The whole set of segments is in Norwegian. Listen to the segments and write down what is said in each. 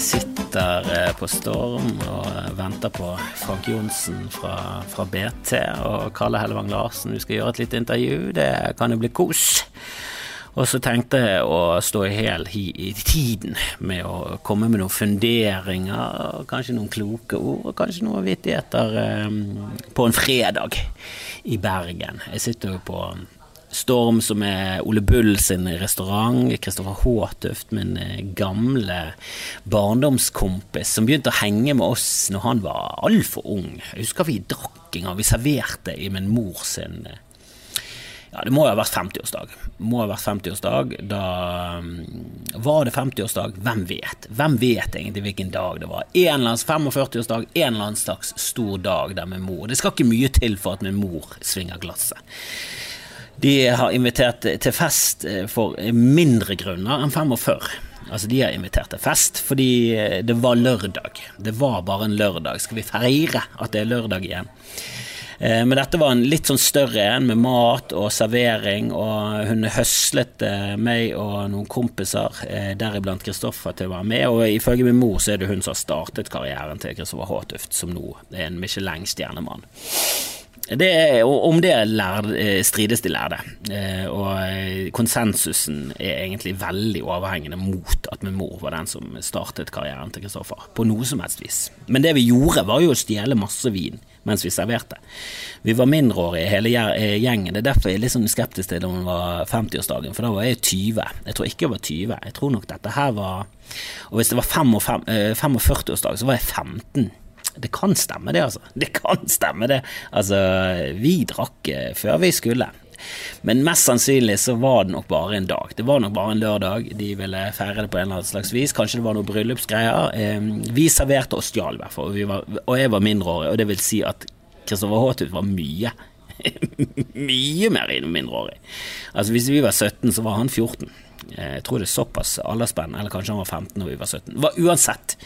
Sitter eh, på Storm og venter på Frank Johnsen fra, fra BT og Kalle Hellevang Larsen. Vi skal gjøre et lite intervju. Det kan jo bli kos. Og så tenkte jeg å stå hel i tiden med å komme med noen funderinger, kanskje noen kloke ord, og kanskje noen vittigheter eh, på en fredag i Bergen. Jeg sitter jo på Storm, som er Ole Bull sin restaurant. Kristoffer Håtøft, min eh, gamle barndomskompis, som begynte å henge med oss når han var altfor ung. Jeg husker vi drakk en gang. Vi serverte i min mor sin eh, ja, det må jo ha vært 50-årsdag. Må ha vært 50-årsdag. Da mm, var det 50-årsdag. Hvem vet? Hvem vet egentlig hvilken dag det var? En eller annen 45-årsdag, en eller annen slags stor dag der med mor. Det skal ikke mye til for at min mor svinger glasset. De har invitert til fest eh, for mindre grunner enn 45. Altså, de har invitert til fest fordi eh, det var lørdag. Det var bare en lørdag. Skal vi feire at det er lørdag igjen? Eh, men dette var en litt sånn større en med mat og servering, og hun høslet meg og noen kompiser, deriblant Kristoffer, til å være med. Og ifølge min mor så er det hun som har startet karrieren til Kristoffer Håtuft, som nå er en Michelin-stjernemann. Det, om det lærd, eh, strides de lærde, eh, og eh, konsensusen er egentlig veldig overhengende mot at min mor var den som startet karrieren til Kristoffer, på noe som helst vis. Men det vi gjorde, var jo å stjele masse vin mens vi serverte. Vi var mindreårige hele gjengen, det er derfor jeg er litt sånn skeptisk til om det var 50-årsdagen, for da var jeg 20. Jeg tror ikke jeg var 20, jeg tror nok dette her var Og hvis det var 45-årsdag, så var jeg 15. Det kan stemme, det, altså. Det kan stemme, det. Altså, vi drakk eh, før vi skulle. Men mest sannsynlig så var det nok bare en dag. Det var nok bare en lørdag. De ville feire det på en eller annen slags vis. Kanskje det var noen bryllupsgreier. Vi serverte og stjal, i hvert fall. Og jeg var mindreårig, og det vil si at Kristoffer Håtut var mye. mye mer mindreårig. Altså Hvis vi var 17, så var han 14. Jeg tror det er såpass aldersspenn, eller kanskje han var 15 når vi var 17. Var, uansett,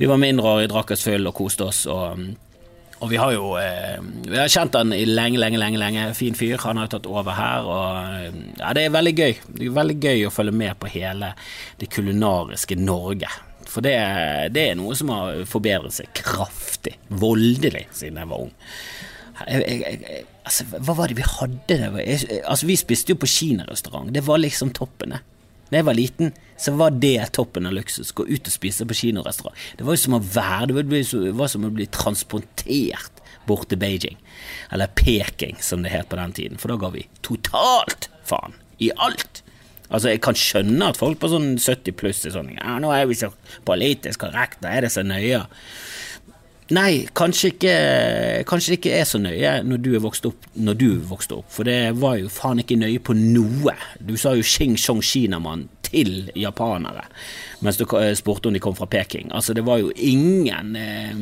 vi var mindreårige, drakk oss full og koste oss. og... Og vi har jo eh, Vi har kjent han i lenge, lenge, lenge. lenge Fin fyr. Han har jo tatt over her. Og ja, det er veldig gøy. Det er veldig gøy å følge med på hele det kulinariske Norge. For det, det er noe som har forbedret seg kraftig. Voldelig, siden jeg var ung. Jeg, jeg, jeg, altså, hva var det vi hadde? altså, vi spiste jo på kinarestaurant. Det var liksom toppen. Da jeg var liten, så var det toppen av luksus. Gå ut og spise på kinorestaurant. Det var jo som å være Det var som å bli transportert bort til Beijing. Eller Peking, som det het på den tiden. For da ga vi totalt faen i alt. Altså, Jeg kan skjønne at folk på sånn 70 pluss er sånn Ja, nå er vi så politisk korrekte, er det så nøye? Nei, kanskje ikke, kanskje det ikke er så nøye når du er vokst opp, når du vokste opp, for det var jo faen ikke nøye på noe. Du sa jo Xing Chong Kinamann til japanere mens du spurte om de kom fra Peking. Altså, det var jo ingen eh,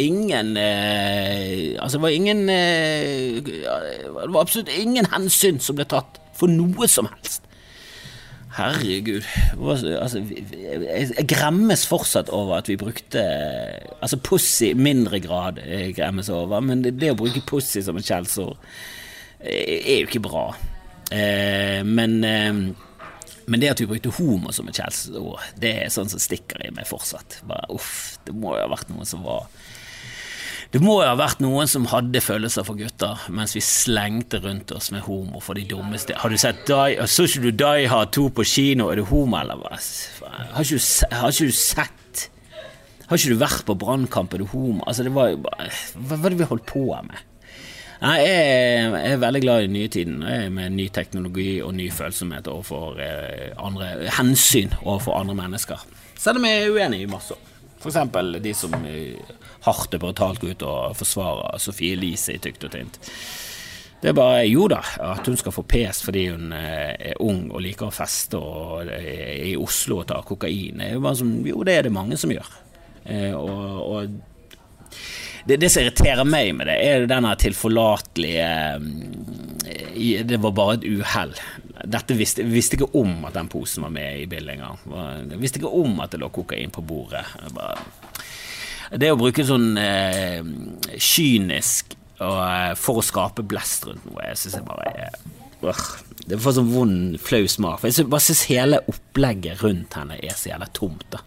Ingen eh, Altså, det var ingen eh, Det var absolutt ingen hensyn som ble tatt for noe som helst. Herregud. Altså, jeg gremmes fortsatt over at vi brukte Altså pussy i mindre grad jeg gremmes over, men det, å bruke pussy som et skjellsord er jo ikke bra. Eh, men, eh, men det at vi brukte homo som et skjellsord, det er sånn som stikker i meg fortsatt. Bare, uff, det må jo ha vært noe som var det må jo ha vært noen som hadde følelser for gutter, mens vi slengte rundt oss med homo for de dummeste. Har du sett Die, Så ikke du Die Hard 2 på kino? Er du homo, eller hva? Har ikke, du, har ikke du sett Har ikke du vært på Brannkamp? Er du homo? Altså, det var jo bare Hva var det vi holdt på med? Nei, jeg er, veldig glad i den nye tiden, med ny teknologi og ny følsomhet overfor eh, andre hensyn overfor andre mennesker. Selv om jeg er uenig i masse. Eksempel de som eh, hardt og brutalt går ut og forsvarer Sofie Elise i tykt og tynt. Det er bare jo da, at hun skal få pes fordi hun eh, er ung og liker å feste og er i Oslo og tar kokain. Det jo, som, jo, det er det mange som gjør. Eh, og, og det, det, som irriterer meg med det, er denne tilforlatelige eh, Det var bare et uhell. Dette visste, visste ikke om at den posen var med i bildet engang. Visste ikke om at det lå kokain på bordet. Det å bruke sånn eh, kynisk og, eh, for å skape blest rundt noe, jeg syns jeg bare er øh, Det får sånn vond, flau smak. For jeg bare syns hele opplegget rundt henne er så jævla tomt. da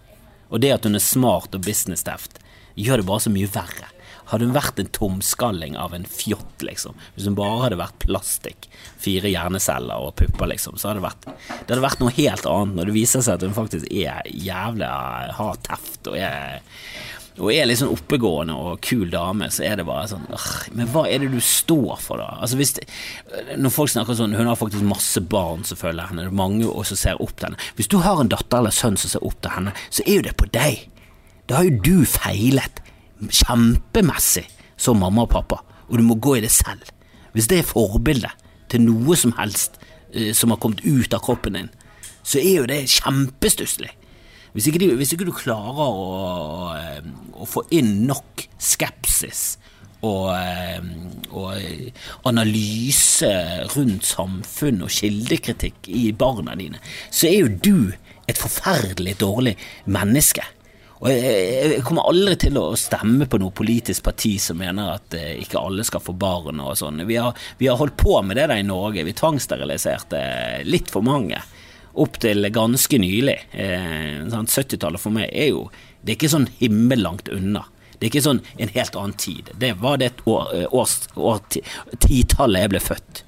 Og det at hun er smart og businessteft, gjør det bare så mye verre. Hadde hun vært en tomskalling av en fjott, liksom, hvis hun bare hadde vært plastikk, fire hjerneceller og pupper, liksom, så hadde det vært Det hadde vært noe helt annet når det viser seg at hun faktisk er jævlig har teft og er og er litt sånn oppegående og kul dame, så er det bare sånn Men hva er det du står for, da? Altså hvis Når folk snakker sånn Hun har faktisk masse barn som følger henne, det er mange også ser opp til henne. Hvis du har en datter eller sønn som ser opp til henne, så er jo det på deg. Da har jo du feilet kjempemessig som mamma og pappa, og du må gå i det selv. Hvis det er forbildet til noe som helst uh, som har kommet ut av kroppen din, så er jo det kjempestusslig. Hvis hvis ikke du klarer å, å, eh, å, få inn nok skepsis og, eh, og analyse rundt samfunn og kildekritikk i barna dine, så er jo du et forferdelig dårlig menneske. Og jeg, kommer aldri til å stemme på noe politisk parti som mener at eh, ikke alle skal få barn og sånn. Vi, vi, har holdt på med det der i Norge. Vi tvangssteriliserte litt for mange. Opp til ganske nylig. Eh, 70-tallet for meg er jo Det er ikke sånn himmellangt unna. Det er ikke sånn en helt annen tid. Det var det år, eh, års, år, titallet jeg ble født.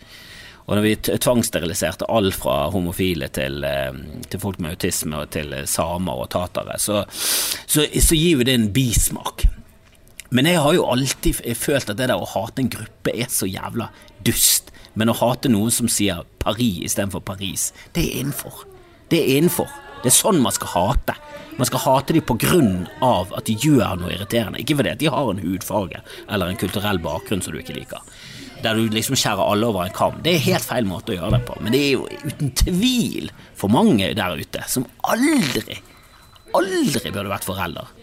Og når vi tvangssteriliserte alt fra homofile til, eh, til, folk med autisme og til samer og tatere, så, så, så gir jo det en bismak. Men jeg har jo alltid følt at det der å hate en gruppe er så jævla dust. Men å hate noen som sier Paris istedenfor Paris, det er innenfor. Det er innenfor. Det er sånn man skal hate. Man skal hate dem av at de gjør noe irriterende, ikke fordi de har en hudfarge eller en kulturell bakgrunn som du ikke liker der du liksom skjærer alle over en kam. Det er helt feil måte å gjøre det på, men det er jo uten tvil for mange der ute som aldri, aldri burde vært forelder.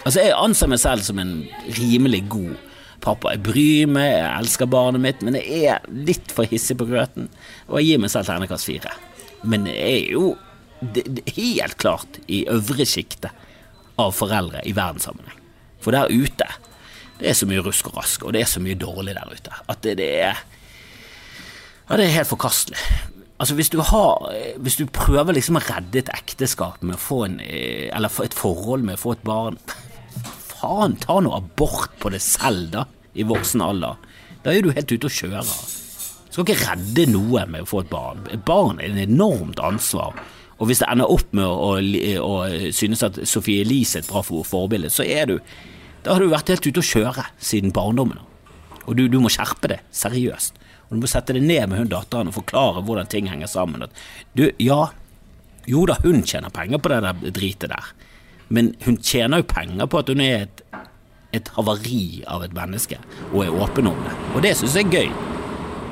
Altså, jeg anser meg selv som en rimelig god pappa. Jeg bryr meg, jeg elsker barnet mitt, men jeg er litt for hissig på grøten, og jeg gir meg selv ternekast fire. Men jeg er jo det, det, helt klart i øvre sjiktet av foreldre i verdenssammenheng. For der ute det er så mye rusk og rask, og det er så mye dårlig der ute, at det, det er Ja, det er helt forkastelig. Altså hvis du, har, hvis du prøver liksom å redde et ekteskap med å få en Eller et forhold med å få et barn Faen, ta noe abort på det selv, da, i voksen alder. Da er du helt ute å kjøre. Du skal ikke redde noe med å få et barn. Et barn er en enormt ansvar. Og hvis det ender opp med å, å, å synes at Sophie Elise er et bra forbilde, så er du da har du vært helt ute å kjøre siden barndommen. Og du, du, må skjerpe det, seriøst. Og du må sette deg ned med hun datteren og forklare hvordan ting henger sammen. Du, ja, jo da, hun tjener penger på det der dritet der, men hun tjener jo penger på at hun er et, et havari av et menneske, og er åpen om det. Og det syns jeg er gøy.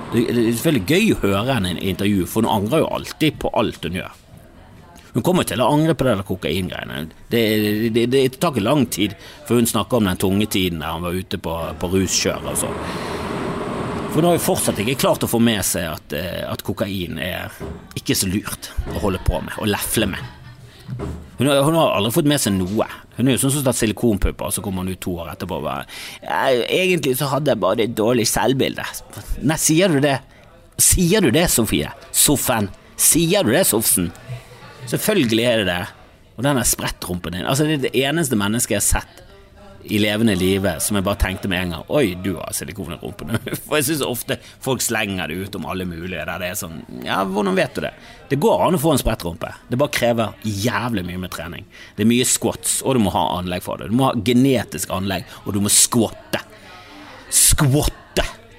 Det er selvfølgelig gøy å høre henne i intervju, for hun angrer jo alltid på alt hun gjør. Hun kommer til å angre på det der kokaingreiene. Det, det, det, det, tar ikke lang tid før hun snakker om den tunge tiden der han var ute på, på ruskjør og sånn. For nå har hun fortsatt ikke klart å få med seg at, eh, at kokain er ikke så lurt å holde på med, å lefle med. Hun har, hun har, aldri fått med seg noe. Hun er jo sånn som tatt silikonpupper, og så kommer hun ut to år etterpå og bare 'Egentlig så hadde jeg bare et dårlig selvbilde'. Nei, sier du det? Sier du det, Sofie? Soffen? Sier du det, Sofsen? Selvfølgelig er det det. Og den sprettrumpen din. Altså, det er det eneste mennesket jeg har sett i levende live som jeg bare tenkte med en gang Oi, du har silikon i rumpen. For jeg syns ofte folk slenger det ut om alle mulige der det er sånn Ja, hvordan vet du det? Det går an å få en sprettrumpe. Det bare krever jævlig mye med trening. Det er mye squats, og du må ha anlegg for det. Du må ha genetisk anlegg, og du må squatte. Squat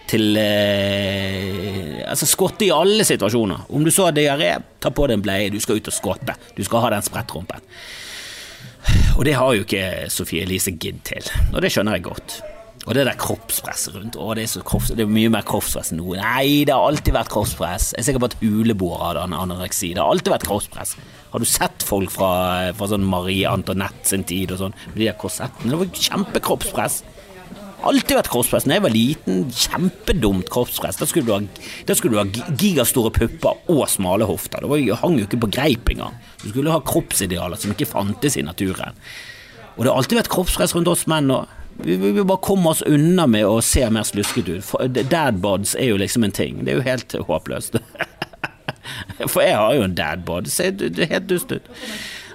til eh, Altså skotte i alle situasjoner. Om du så har diaré, ta på deg en bleie, du skal ut og skotte. Du skal ha den sprettrumpen. Og det har jo ikke Sofie Elise gidd til, og det skjønner jeg godt. Og det der kroppspresset rundt Å, det er, kropps, det er mye mer kroppspress enn noe. Nei, det har alltid vært kroppspress. Jeg er sikker på at huleboere hadde anoreksi. Det har alltid vært kroppspress. Har du sett folk fra, fra sånn Marie Antoinette sin tid og sånn, med de der korsettene? Det var kjempekroppspress. Alltid vært kroppspress. Da jeg var liten, kjempedumt kroppspress. Da skulle du ha, da skulle du ha gigastore pupper og smale hofter. Det var, hang jo ikke på greip engang. Du skulle ha kroppsidealer som ikke fantes i naturen. Og det har alltid vært kroppspress rundt oss menn òg. Vi vil bare komme oss unna med å se mer slusket ut. Dadbods er jo liksom en ting. Det er jo helt håpløst. For jeg har jo en dadbod. Ser helt dust ut.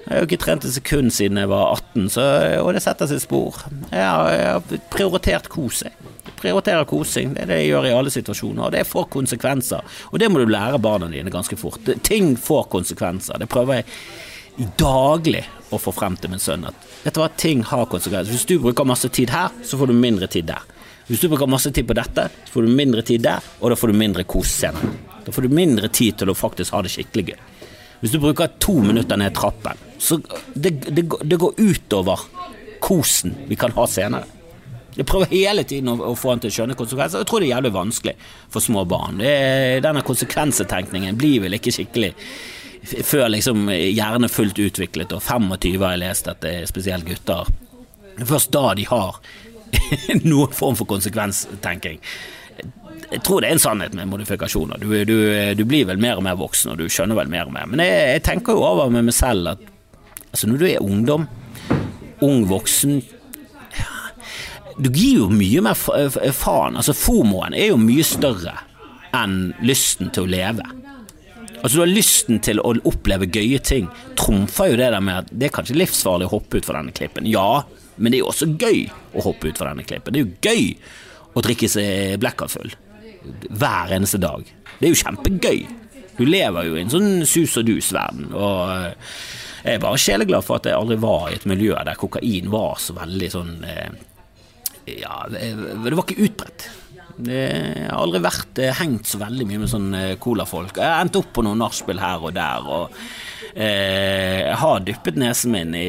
Jeg har jo ikke trent et sekund siden jeg var 18, så, og det setter seg spor. Jeg har, jeg har prioritert kos, jeg. Prioriterer kosing. Det er det jeg gjør i alle situasjoner, og det får konsekvenser. Og det må du lære barna dine ganske fort. Ting får konsekvenser. Det prøver jeg daglig å få frem til min sønn. At vet du hva, ting har konsekvenser. Hvis du bruker masse tid her, så får du mindre tid der. Hvis du bruker masse tid på dette, så får du mindre tid der, og da får du mindre kos senere. Da får du mindre tid til å faktisk ha det skikkelig gøy. Hvis du bruker to minutter ned trappen, så det, det, det går utover kosen vi kan ha senere. Jeg prøver hele tiden å, få han til å skjønne konsekvenser. Jeg tror det er jævlig vanskelig for små barn. Er, denne konsekvensetenkningen blir vel ikke skikkelig før liksom hjernen er fullt utviklet, og 25 har jeg lest at det er spesielt gutter. Først da de har noen form for konsekvenstenking jeg tror det er en sannhet med modifikasjoner. Du, du, du, blir vel mer og mer voksen, og du skjønner vel mer og mer. Men jeg, jeg tenker jo over med meg selv at altså når du er ungdom, ung voksen Du gir jo mye mer faen. Altså Formoen er jo mye større enn lysten til å leve. Altså Du har lysten til å oppleve gøye ting. Trumfer jo det der med at det er kanskje livsfarlig å hoppe ut fra denne klippen. Ja, men det er jo også gøy å hoppe ut fra denne klippen. Det er jo gøy å drikke seg blackout full hver eneste dag. Det er jo kjempegøy. Du lever jo i en sånn sus og dus-verden. Og eh, jeg er bare sjeleglad for at jeg aldri var i et miljø der kokain var så veldig sånn eh, Ja, det var ikke utbredt. Jeg har aldri vært eh, hengt så veldig mye med sånn colafolk. Jeg endte opp på noen nachspiel her og der. og jeg har dyppet nesen min i,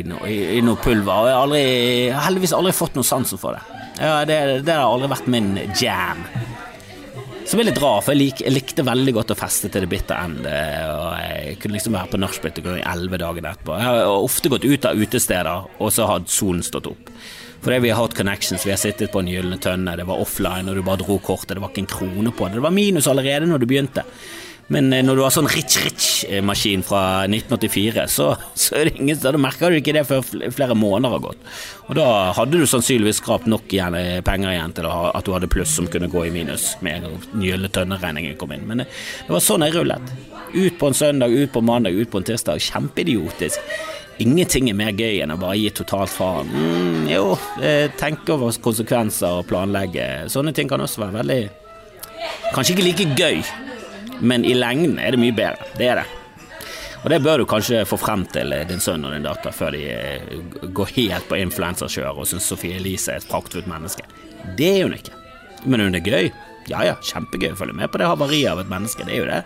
i, i, noe pulver, og jeg har heldigvis aldri fått noe sansen for det. Ja, det, det, har aldri vært min jam. Som er litt rar, for jeg, lik, jeg, likte veldig godt å feste til det bitter ende. Og jeg kunne liksom være på nachspiel i elleve dager etterpå. Jeg har ofte gått ut av utesteder, og så har solen stått opp. Fordi vi har hatt connections, vi har sittet på en gylne tønne, det var offline, og du bare dro kortet, det var ikke en krone på det. Det var minus allerede når du begynte. Men eh, når du har sånn rich-rich-maskin fra 1984, så, så, er det ingen, da merker du ikke det før flere måneder har gått. Og da hadde du sannsynligvis skrapt nok igjen, eh, penger igjen til at du hadde pluss som kunne gå i minus med en gang gylne tønneregningen kom inn. Men det, eh, det var sånn jeg rullet. Ut på en søndag, ut på en mandag, ut på en tirsdag. Kjempeidiotisk. Ingenting er mer gøy enn å bare gi totalt faen. Mm, jo, tenke over konsekvenser og planlegge. Sånne ting kan også være veldig Kanskje ikke like gøy, men i lengden er det mye bedre. Det er det. Og det bør du kanskje få frem til din sønn og din datter før de eh, går helt på influensakjør og syns Sophie Elise er et praktfullt menneske. Det er hun ikke. Men hun er gøy. Ja ja, kjempegøy å følge med på det havariet av et menneske. Det er jo det.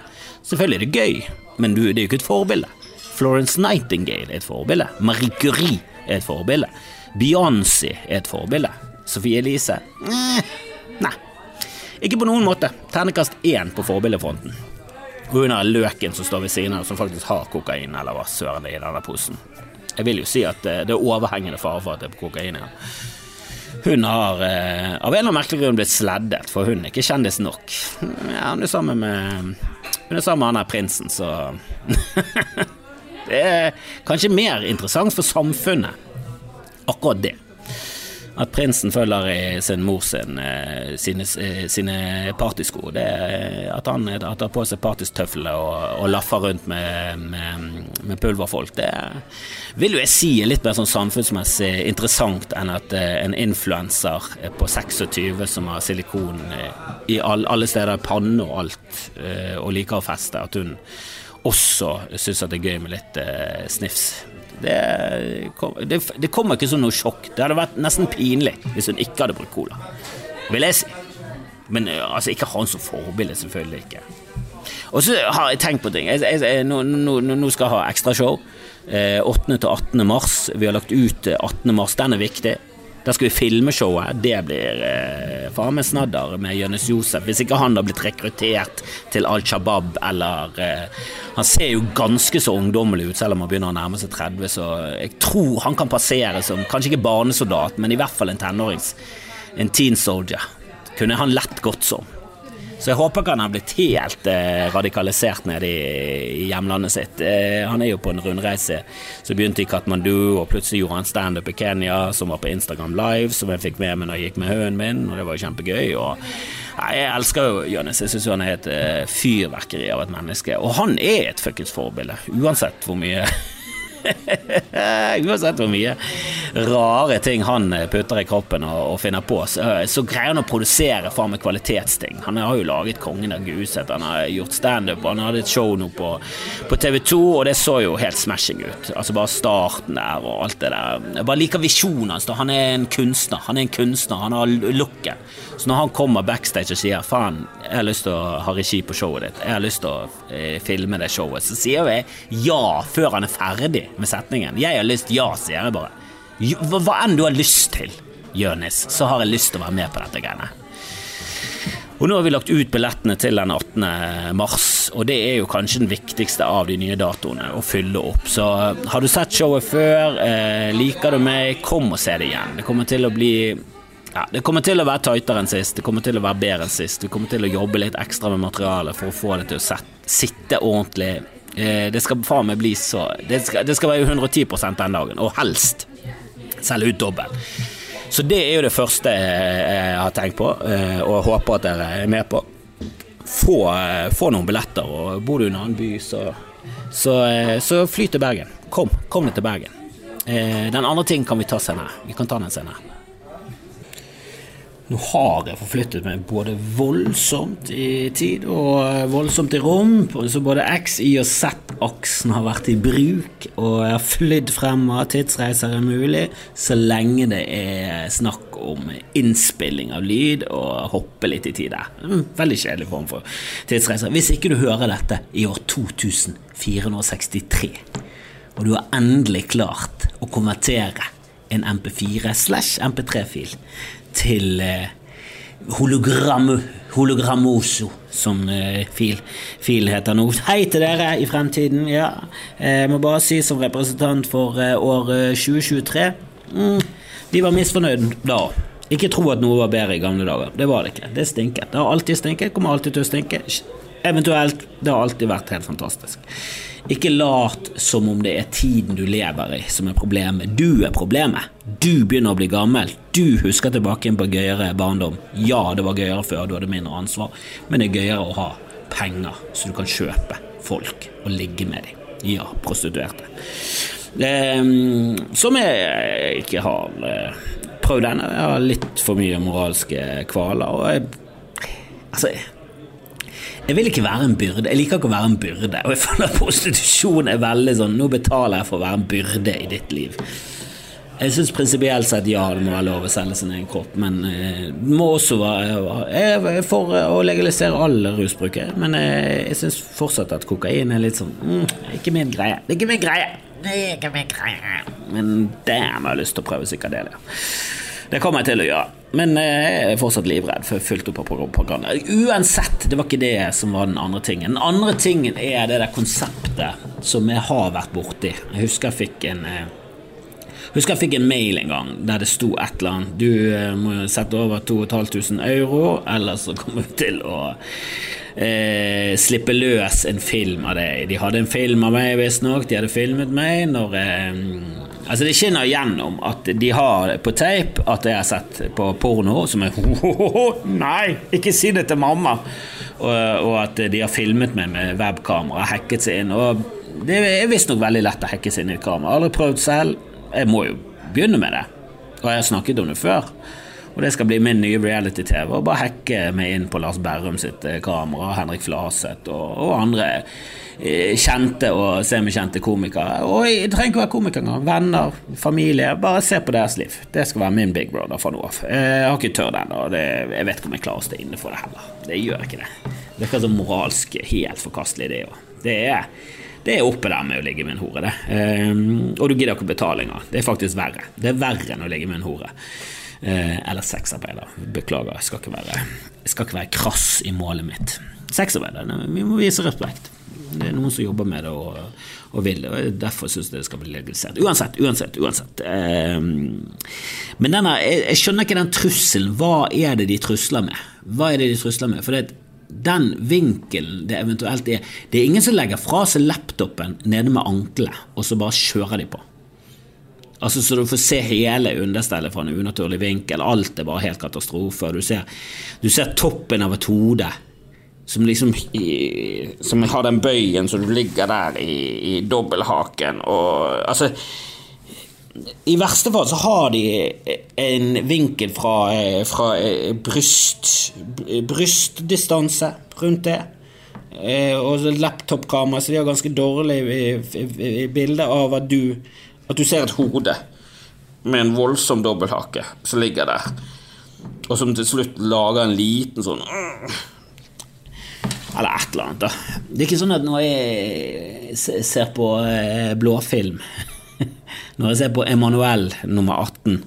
Selvfølgelig er det gøy, men det er jo ikke et forbilde. Florence Nightingale er et forbilde. Marie Curie er et forbilde. Beyoncé er et forbilde. Sophie Elise Nei. Ikke på noen måte. Ternekast én på forbildefronten. Og hun har løken som står ved siden av, som faktisk har kokain, eller hva søren det er i denne posen. Jeg vil jo si at eh, det er overhengende fare for at det er kokain i den. Hun har eh, av en eller merkelig grunn blitt sleddet, for hun er ikke kjendis nok. Ja, hun er sammen med Hun er sammen med han der prinsen, så Det er kanskje mer interessant for samfunnet, akkurat det at prinsen følger i sin mor sin, eh, sine, eh, sine partysko. Er at han tar på seg partystøflene og, og laffer rundt med, med, med, pulverfolk, det vil jo jeg si er litt mer sånn samfunnsmessig interessant enn at eh, en influenser på 26 som har silikon i alle steder, panne og alt, og liker å feste, at hun også syns det er gøy med litt snifs. Det, kom, det, det kommer ikke som noe sjokk. Det hadde vært nesten pinlig hvis hun ikke hadde brukt cola, vil jeg si. Men altså, ikke ha han som forbilde, selvfølgelig ikke. Og så har jeg tenkt på ting. Jeg, jeg, jeg, nå, nå, nå, skal jeg ha ekstrashow. Eh, 8. til 18. mars. Vi har lagt ut 18. Eh, mars. Den er viktig. Der skal vi filme showet. Det blir eh, faen meg snadder med Jonis Josef. Hvis ikke han har blitt rekruttert til Al Shabaab eller eh, Han ser jo ganske så ungdommelig ut, selv om han begynner å nærme seg 30, så jeg tror han kan passere som kanskje ikke barnesoldat, men i hvert fall en tenårings. En teen soldier. Kunne han lett gått som. Så jeg håper ikke han har blitt helt eh, radikalisert nede i, hjemlandet sitt. Eh, han er jo på en rundreise som begynte i Katmandu, og plutselig gjorde han standup i Kenya, som var på Instagram Live, som jeg fikk med meg når jeg gikk med hunden min, og det var jo kjempegøy. Og, nei, jeg elsker jo Jonis, jeg syns han er et eh, fyrverkeri av et menneske. Og han er et fuckings forbilde, uansett hvor mye Uansett hvor mye rare ting han putter i kroppen og, og finner på, så, så, greier han å produsere faen meg kvalitetsting. Han har jo laget Kongen av Guset, han har gjort standup, han hadde et show nå på, på TV2, og det så jo helt smashing ut. Altså bare starten der og alt det der. Jeg bare liker visjonen hans. Han er en kunstner. Han er en kunstner, han har looken. Så når han kommer backstage og sier 'faen, jeg har lyst til å ha regi på showet ditt', 'jeg har lyst til å eh, filme det showet', så sier vi ja før han er ferdig med setningen. Jeg har lyst, ja, sier jeg bare. Hva, enn du har lyst til, Jonis, så har jeg lyst til å være med på dette greiene. Og nå har vi lagt ut billettene til den 18. mars, og det er jo kanskje den viktigste av de nye datoene å fylle opp. Så har du sett showet før, eh, liker du meg, kom og se det igjen. Det kommer til å bli ja, Det kommer til å være tightere enn sist, det kommer til å være bedre enn sist. Vi kommer til å jobbe litt ekstra med materialet for å få det til å sette, sitte ordentlig. Eh, det skal faen meg bli så det skal, det skal være 110 den dagen, og helst selge ut dobbel. Så det er jo det første jeg har tenkt på, eh, og håper at dere er med på. Få, eh, få noen billetter, og bor du i en annen by, så, så, eh, så fly til Bergen. Kom, kom deg til Bergen. Den andre ting kan vi ta senere. Vi kan ta den senere. Nå har jeg forflyttet meg både voldsomt i tid og voldsomt i rom. Så både X, Y og Z-aksen har vært i bruk, og jeg har flydd av tidsreiser er mulig, så lenge det er snakk om innspilling av lyd og hoppe litt i tid. Veldig kjedelig form for tidsreiser. Hvis ikke du hører dette i år 2463, og du har endelig klart å konvertere en MP4 slash MP3-fil til eh, hologram, Hologramoso, som eh, fil, fil, heter nå. Hei til dere i fremtiden. Ja, jeg må bare si som representant for eh, år 2023 mm, De var misfornøyd da. Ikke tro at noe var bedre i gamle dager. Det var det ikke. Det stinket. Det har alltid stinket, kommer alltid til å stinke. Eventuelt. Det har alltid vært helt fantastisk. Ikke lat som om det er tiden du lever i som er problemet. Du er problemet. Du begynner å bli gammel. Du husker tilbake inn på gøyere barndom. Ja, det var gøyere før, du hadde mindre ansvar, men det er gøyere å ha penger så du kan kjøpe folk og ligge med dem. Ja, prostituerte. Um, som jeg ikke har uh, prøvd ennå. Jeg har litt for mye moralske kvaler. Og jeg Altså jeg vil ikke være en byrde. Jeg liker ikke å være en byrde. Og jeg føler at prostitusjon er veldig sånn Nå betaler jeg for å være en byrde i ditt liv. Jeg syns prinsipielt sett ja, det må være lov å selge sin egen kropp, men eh, det må også være Jeg er for å legalisere all rusbruk, men eh, jeg syns fortsatt at kokain er litt sånn mm, Ikke min greie. Det er ikke min greie. Det er ikke min greie. Men damn, jeg har lyst til å prøve psykadelia. Det kommer jeg til å gjøre. Men eh, jeg er fortsatt livredd for fullt opp av propaganda. Uansett, det var ikke det som var den andre tingen. Den andre tingen er det der konseptet som jeg har vært borti. Jeg husker jeg fikk en eh, husker jeg fikk en mail en gang der det sto et eller annet Du eh, må sette over 2500 euro, ellers så kommer vi til å eh, slippe løs en film av deg. De hadde en film av meg, visstnok. De hadde filmet meg når eh, Altså Det skinner gjennom at de har på tape at jeg har sett på porno som er Nei, ikke si det til mamma! Og, og, at de har filmet meg med webkamera, hacket seg inn. Og det er visstnok veldig lett å hacke seg inn i et kamera. Aldri prøvd selv. Jeg må jo begynne med det. Og jeg har snakket om det før. Og det skal bli min nye reality-TV. Og bare hacke meg inn på Lars Berrum sitt eh, kamera, Henrik Flaseth og, og andre Eh, kjente og semikjente komikere. Og jeg trenger ikke være komiker engang. Venner, familie. Bare se på deres liv. Det skal være min big brother fra nå av. Jeg har ikke tørt ennå, jeg vet ikke om jeg klarer å stå inne for det heller. Det gjør ikke det. Det virker så moralsk helt forkastelig, det òg. Det er det er oppe der med å ligge med en hore, det. Um, og du gidder ikke betale engang. Det er faktisk verre. Det er verre enn å ligge med en hore. Uh, eller sexarbeider. Beklager, jeg skal ikke være, skal ikke være krass i målet mitt. Sexarbeider, vi må vise respekt. Det er noen som jobber med det og, og vil det, og derfor syns jeg det skal bli legalisert. Uansett, uansett, uansett. Um, men denne, jeg, skjønner ikke den trusselen. Hva er det de trusler med? Hva er det de trusler med? For det, den vinkelen det eventuelt er Det er ingen som legger fra seg laptopen nede med ankelet, og så bare kjører de på. Altså Så du får se hele understellet fra en unaturlig vinkel. Alt er bare helt katastrofe. Du ser, du ser toppen av et hode som liksom Som har den bøyen så du ligger der i, i dobbelthaken og Altså i verste fall så har de en vinkel fra, fra bryst, brystdistanse rundt det. Og laptopkamera, så de har ganske dårlig bilde av at du, at du ser et hode med en voldsom dobbelthake som ligger der, og som til slutt lager en liten sånn eller et eller annet. da. Det er ikke sånn at når jeg ser på eh, blåfilm Når jeg ser på Emanuel nummer 18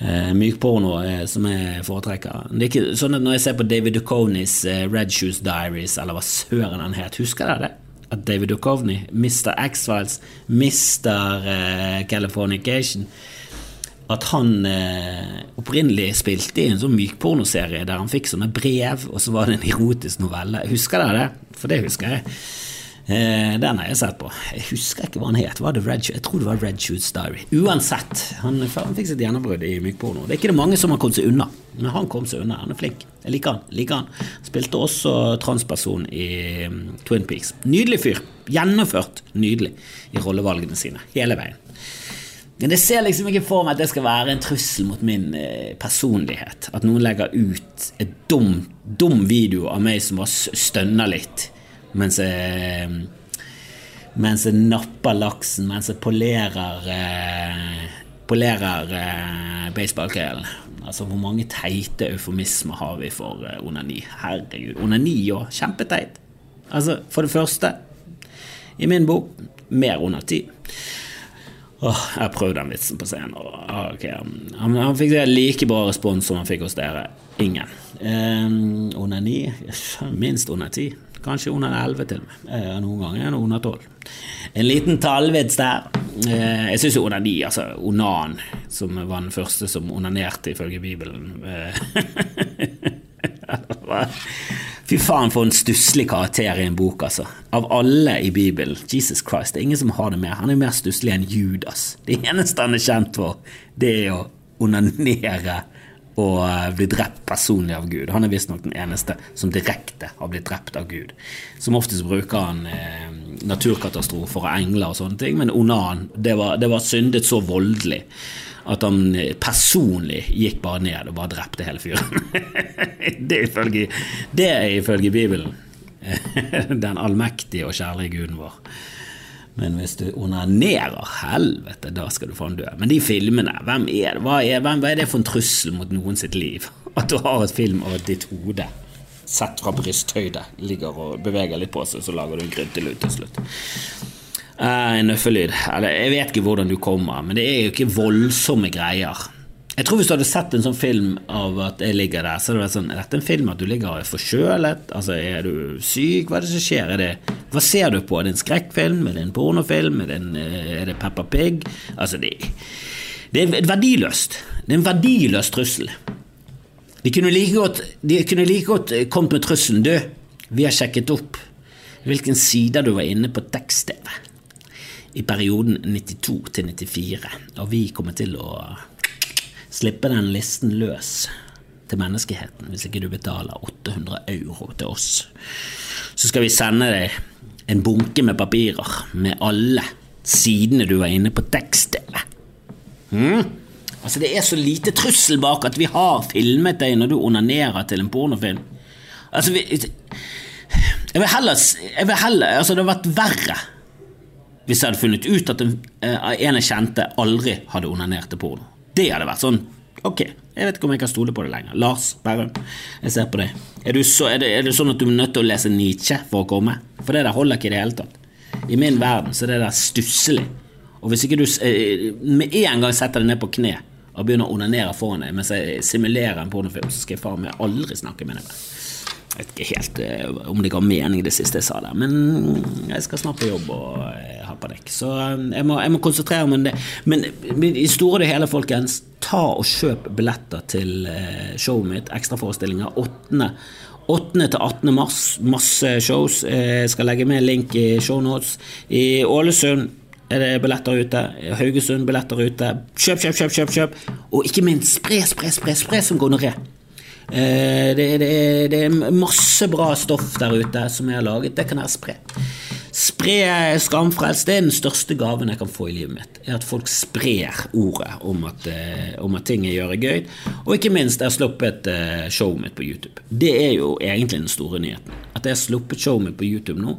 eh, mykporno eh, som jeg foretrekker Det er ikke sånn at når jeg ser på David Duchovnys eh, Red Shoes Diaries, eller hva søren han het, husker dere det? At David Duchovny, Mr. X-Files, Mr. Californication at han opprinnelig spilte i en sånn mykpornoserie der han fikk sånne brev, og så var det en erotisk novelle. Husker dere det? For det husker jeg. Eh, den har jeg sett på. Jeg husker ikke hva han het. Var det Red, jeg tror det var Red Shoots Diary. Uansett, han, fikk sitt gjennombrudd i mykporno. Det er ikke det mange som har kommet seg unna, men han kom seg unna. Han er flink. Jeg liker han. liker han. Spilte også transperson i um, Twin Peaks. Nydelig fyr. Gjennomført nydelig i rollevalgene sine hele veien. Men det ser liksom ikke for meg at det skal være en trussel mot min eh, personlighet. At noen legger ut et dum, dum video av meg som bare stønner litt mens jeg, mens jeg napper laksen, mens jeg polerer eh, polerer eh, baseballkølen. Altså, hvor mange teite eufemismer har vi for eh, onani? Herregud. Onani òg. Kjempeteit. Altså, for det første, i min bok, mer onati. Åh, jeg har prøvd den vitsen på scenen. Og, okay. han, han, fikk like bra respons som han fikk hos dere. Ingen. Um, under ni? Minst under ti. Kanskje under elleve til og med. Noen ganger under tolv. En liten tallvits der. Uh, jeg syns jo onani, altså onan, som var den første som onanerte ifølge Bibelen uh, Fy faen, for en stusslig karakter i en bok, altså. Av alle i Bibelen. Jesus Christ, det er ingen som har det mer. Han er mer stusslig enn Judas. Det eneste han er kjent for, det er å onanere og eh, bli drept personlig av Gud. Han er visstnok den eneste som direkte har blitt drept av Gud. Som oftest bruker han eh, naturkatastrofer og engler og sånne ting, men onan, det var, det var syndet så voldelig at han personlig gikk bare ned og bare drepte hele fyren. det, er ifølge, det er ifølge Bibelen. Den allmektige og kjærlige guden vår. Men hvis du onanerer, helvete, da skal du faen dø. Men de filmene, hvem er det? Hva er, hvem, hva er det for en trussel mot noen sitt liv? At du har et film av ditt hode sett fra brysthøyde ligger og beveger litt på seg, så lager du en gryntelyd til slutt. Uh, en nøffelyd. Eller, jeg vet ikke hvordan du kommer, men det er jo ikke voldsomme greier. Jeg tror Hvis du hadde sett en sånn film av at jeg ligger der, så hadde det vært sånn Er dette en film at du ligger forkjølet? Altså, Er du syk? Hva er det som skjer? Er det, hva ser du på? Er det en skrekkfilm? Er det en pornofilm? Er det, en, eh, er det Peppa Pig? Altså, det, det er verdiløst. Det er en verdiløs trussel. De kunne like godt, kunne like godt kommet med trusselen Du, vi har sjekket opp hvilken side du var inne på tekst-TV i perioden 92 til 94, og vi kommer til å slippe den listen løs til menneskeheten hvis ikke du betaler 800 euro til oss. Så skal vi sende deg en bunke med papirer med alle sidene du var inne på tekst-TV. Mm? Altså, det er så lite trussel bak at vi har filmet deg når du onanerer til en pornofilm. Altså, vi, jeg vil heller, jeg vil heller Altså, det hadde vært verre hvis jeg hadde funnet ut at en, uh, en jeg kjente, aldri hadde onanert til porno. Det hadde vært sånn Ok, jeg vet ikke om jeg kan stole på det lenger. Lars Berrum, jeg ser på deg. Er, så, er, det, er, det, sånn at du er nødt til å lese Nietzsche for å komme? For det der holder ikke i det hele tatt. I min verden så er det der stusslig. Og hvis ikke du eh, med en gang setter deg ned på kne og begynner å onanere foran deg mens jeg simulerer en pornofilm, så skal jeg faen meg aldri snakke med deg. Jeg vet ikke helt uh, om det ga mening, det siste jeg sa der, men jeg skal snart på jobb og uh, ha på dekk. Så uh, jeg, må, jeg, må, konsentrere meg om det. Men, men i store og hele, folkens, ta og kjøp billetter til uh, showet mitt, ekstraforestillinger, 8. 8. til 18. mars, masse shows. Jeg skal legge med link i shownotes. I Ålesund er det billetter ute. Haugesund billetter ute. Kjøp, kjøp, kjøp, kjøp! kjøp. Og ikke minst, spre, spre, spre, spre som gonoré. Eh, det, det, det, er masse bra stoff der ute som jeg har laget. Det kan jeg spre. Spre skamfrelst. Det er den største gaven jeg kan få i livet mitt. Er At folk sprer ordet om at, eh, om at ting jeg gjør, er gøy. Og ikke minst, jeg har sluppet eh, showet mitt på YouTube. Det er jo egentlig den store nyheten. At jeg har sluppet showet mitt på YouTube nå.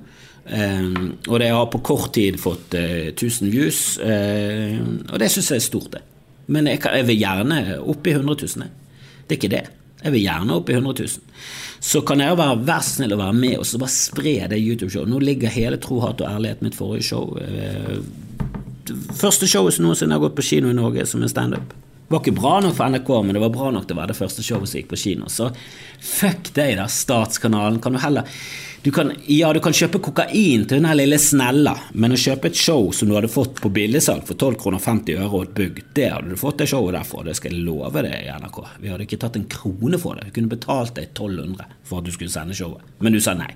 Og det har på kort tid fått uh, 1000 views, og det syns jeg er stort, det. Men jeg, kan, jeg vil gjerne opp i 100 000. Det er ikke det. Jeg vil gjerne opp i 100 000. Så kan dere være vær så snill å være med og så bare spre det YouTube-showet. Nå ligger hele Tro, hat og ærlighet mitt forrige show. det første showet som noensinne har gått på kino i Norge som en standup. Det var ikke bra nok for NRK, men det var bra nok til å være det første showet som gikk på kino. Så fuck deg, da, Statskanalen. Kan du heller du kan, ja, du kan kjøpe kokain til den lille snella, men å kjøpe et show som du hadde fått på billigsalg for 12 kroner 50 øre og et bygg, det hadde du fått det showet der for. Det skal jeg love deg i NRK. Vi hadde ikke tatt en krone for det. Vi kunne betalt deg 1200 for at du skulle sende showet, men du sa nei.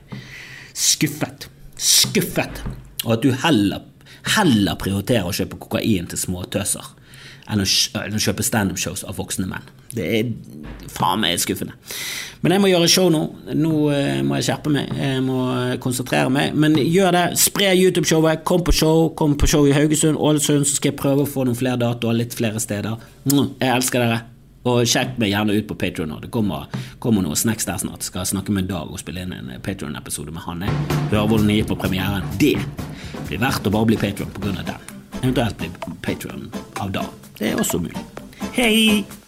Skuffet. Skuffet. Og at du heller, heller prioriterer å kjøpe kokain til småtøser enn å, kjøpe standup-shows av voksne menn. Det er faen meg skuffende. Men jeg må gjøre show nå. Nå uh, må jeg skjerpe meg. Jeg må konsentrere meg. Men gjør det. Spre YouTube-showet. Kom på show. Kom på show i Haugesund, Ålesund, så skal jeg prøve å få noen flere datoer litt flere steder. Jeg elsker dere. Og sjekk meg gjerne ut på Patrion. Det kommer, kommer noen snacks der snart. Skal snakke med Dag og spille inn en Patrion-episode med han. Høre hvordan det gikk på premieren. Det blir verdt å bare bli Patrion pga. den. Eventuelt bli Patron av Dag. Det er også mulig. Hei!